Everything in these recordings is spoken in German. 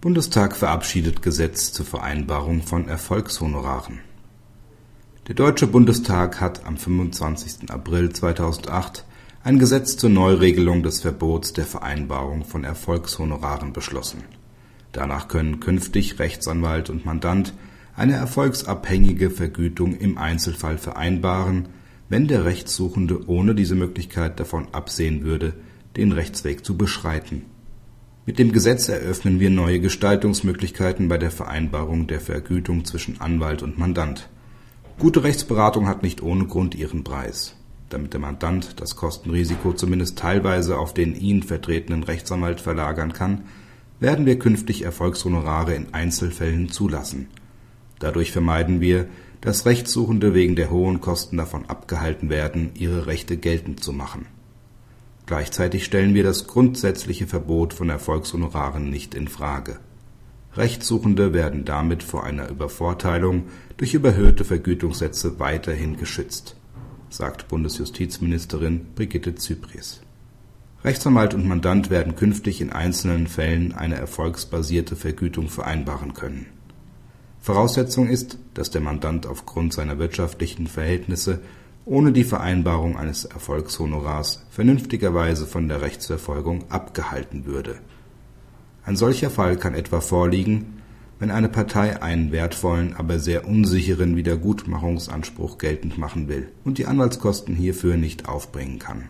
Bundestag verabschiedet Gesetz zur Vereinbarung von Erfolgshonoraren. Der Deutsche Bundestag hat am 25. April 2008 ein Gesetz zur Neuregelung des Verbots der Vereinbarung von Erfolgshonoraren beschlossen. Danach können künftig Rechtsanwalt und Mandant eine erfolgsabhängige Vergütung im Einzelfall vereinbaren, wenn der Rechtssuchende ohne diese Möglichkeit davon absehen würde, den Rechtsweg zu beschreiten mit dem Gesetz eröffnen wir neue Gestaltungsmöglichkeiten bei der Vereinbarung der Vergütung zwischen Anwalt und Mandant. Gute Rechtsberatung hat nicht ohne Grund ihren Preis. Damit der Mandant das Kostenrisiko zumindest teilweise auf den ihn vertretenen Rechtsanwalt verlagern kann, werden wir künftig Erfolgshonorare in Einzelfällen zulassen. Dadurch vermeiden wir, dass Rechtssuchende wegen der hohen Kosten davon abgehalten werden, ihre Rechte geltend zu machen Gleichzeitig stellen wir das grundsätzliche Verbot von Erfolgshonoraren nicht in Frage. Rechtssuchende werden damit vor einer Übervorteilung durch überhöhte Vergütungssätze weiterhin geschützt, sagt Bundesjustizministerin Brigitte Zypries. Rechtsanwalt und Mandant werden künftig in einzelnen Fällen eine erfolgsbasierte Vergütung vereinbaren können. Voraussetzung ist, dass der Mandant aufgrund seiner wirtschaftlichen Verhältnisse ohne die Vereinbarung eines Erfolgshonorars vernünftigerweise von der Rechtsverfolgung abgehalten würde. Ein solcher Fall kann etwa vorliegen, wenn eine Partei einen wertvollen, aber sehr unsicheren Wiedergutmachungsanspruch geltend machen will und die Anwaltskosten hierfür nicht aufbringen kann.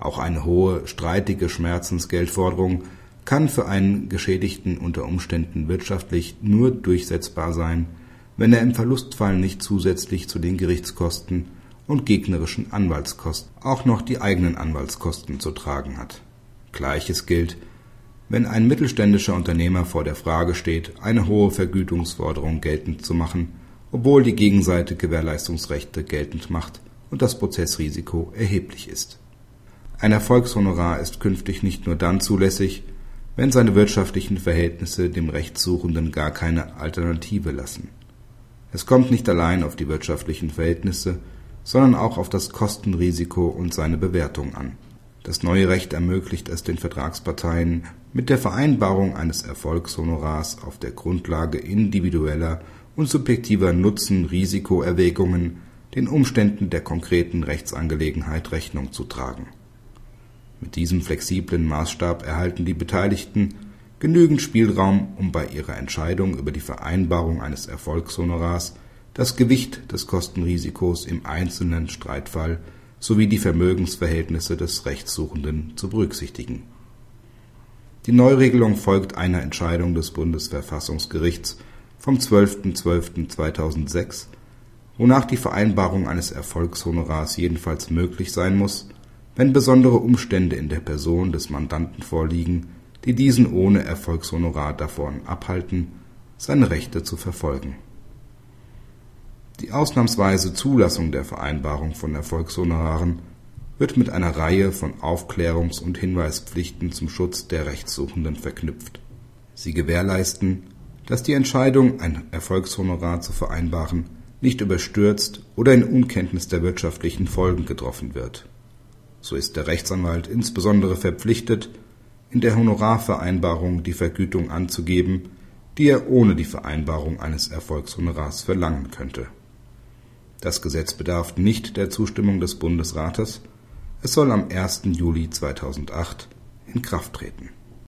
Auch eine hohe, streitige Schmerzensgeldforderung kann für einen Geschädigten unter Umständen wirtschaftlich nur durchsetzbar sein, wenn er im Verlustfall nicht zusätzlich zu den Gerichtskosten und gegnerischen Anwaltskosten auch noch die eigenen Anwaltskosten zu tragen hat. Gleiches gilt, wenn ein mittelständischer Unternehmer vor der Frage steht, eine hohe Vergütungsforderung geltend zu machen, obwohl die Gegenseite Gewährleistungsrechte geltend macht und das Prozessrisiko erheblich ist. Ein Erfolgshonorar ist künftig nicht nur dann zulässig, wenn seine wirtschaftlichen Verhältnisse dem Rechtssuchenden gar keine Alternative lassen. Es kommt nicht allein auf die wirtschaftlichen Verhältnisse, sondern auch auf das Kostenrisiko und seine Bewertung an. Das neue Recht ermöglicht es den Vertragsparteien, mit der Vereinbarung eines Erfolgshonorars auf der Grundlage individueller und subjektiver Nutzen-Risikoerwägungen den Umständen der konkreten Rechtsangelegenheit Rechnung zu tragen. Mit diesem flexiblen Maßstab erhalten die Beteiligten genügend Spielraum, um bei ihrer Entscheidung über die Vereinbarung eines Erfolgshonorars das Gewicht des Kostenrisikos im einzelnen Streitfall sowie die Vermögensverhältnisse des Rechtssuchenden zu berücksichtigen. Die Neuregelung folgt einer Entscheidung des Bundesverfassungsgerichts vom 12.12.2006, wonach die Vereinbarung eines Erfolgshonorars jedenfalls möglich sein muss, wenn besondere Umstände in der Person des Mandanten vorliegen, die diesen ohne Erfolgshonorar davon abhalten, seine Rechte zu verfolgen die ausnahmsweise Zulassung der Vereinbarung von Erfolgshonoraren wird mit einer Reihe von Aufklärungs und Hinweispflichten zum Schutz der Rechtssuchenden verknüpft. Sie gewährleisten, dass die Entscheidung, ein Erfolgshonorar zu vereinbaren, nicht überstürzt oder in Unkenntnis der wirtschaftlichen Folgen getroffen wird. So ist der Rechtsanwalt insbesondere verpflichtet, in der Honorarvereinbarung die Vergütung anzugeben, die er ohne die Vereinbarung eines Erfolgshonorars verlangen könnte das Gesetz bedarf nicht der Zustimmung des Bundesrates. Es soll am 1. Juli 2008 in Kraft treten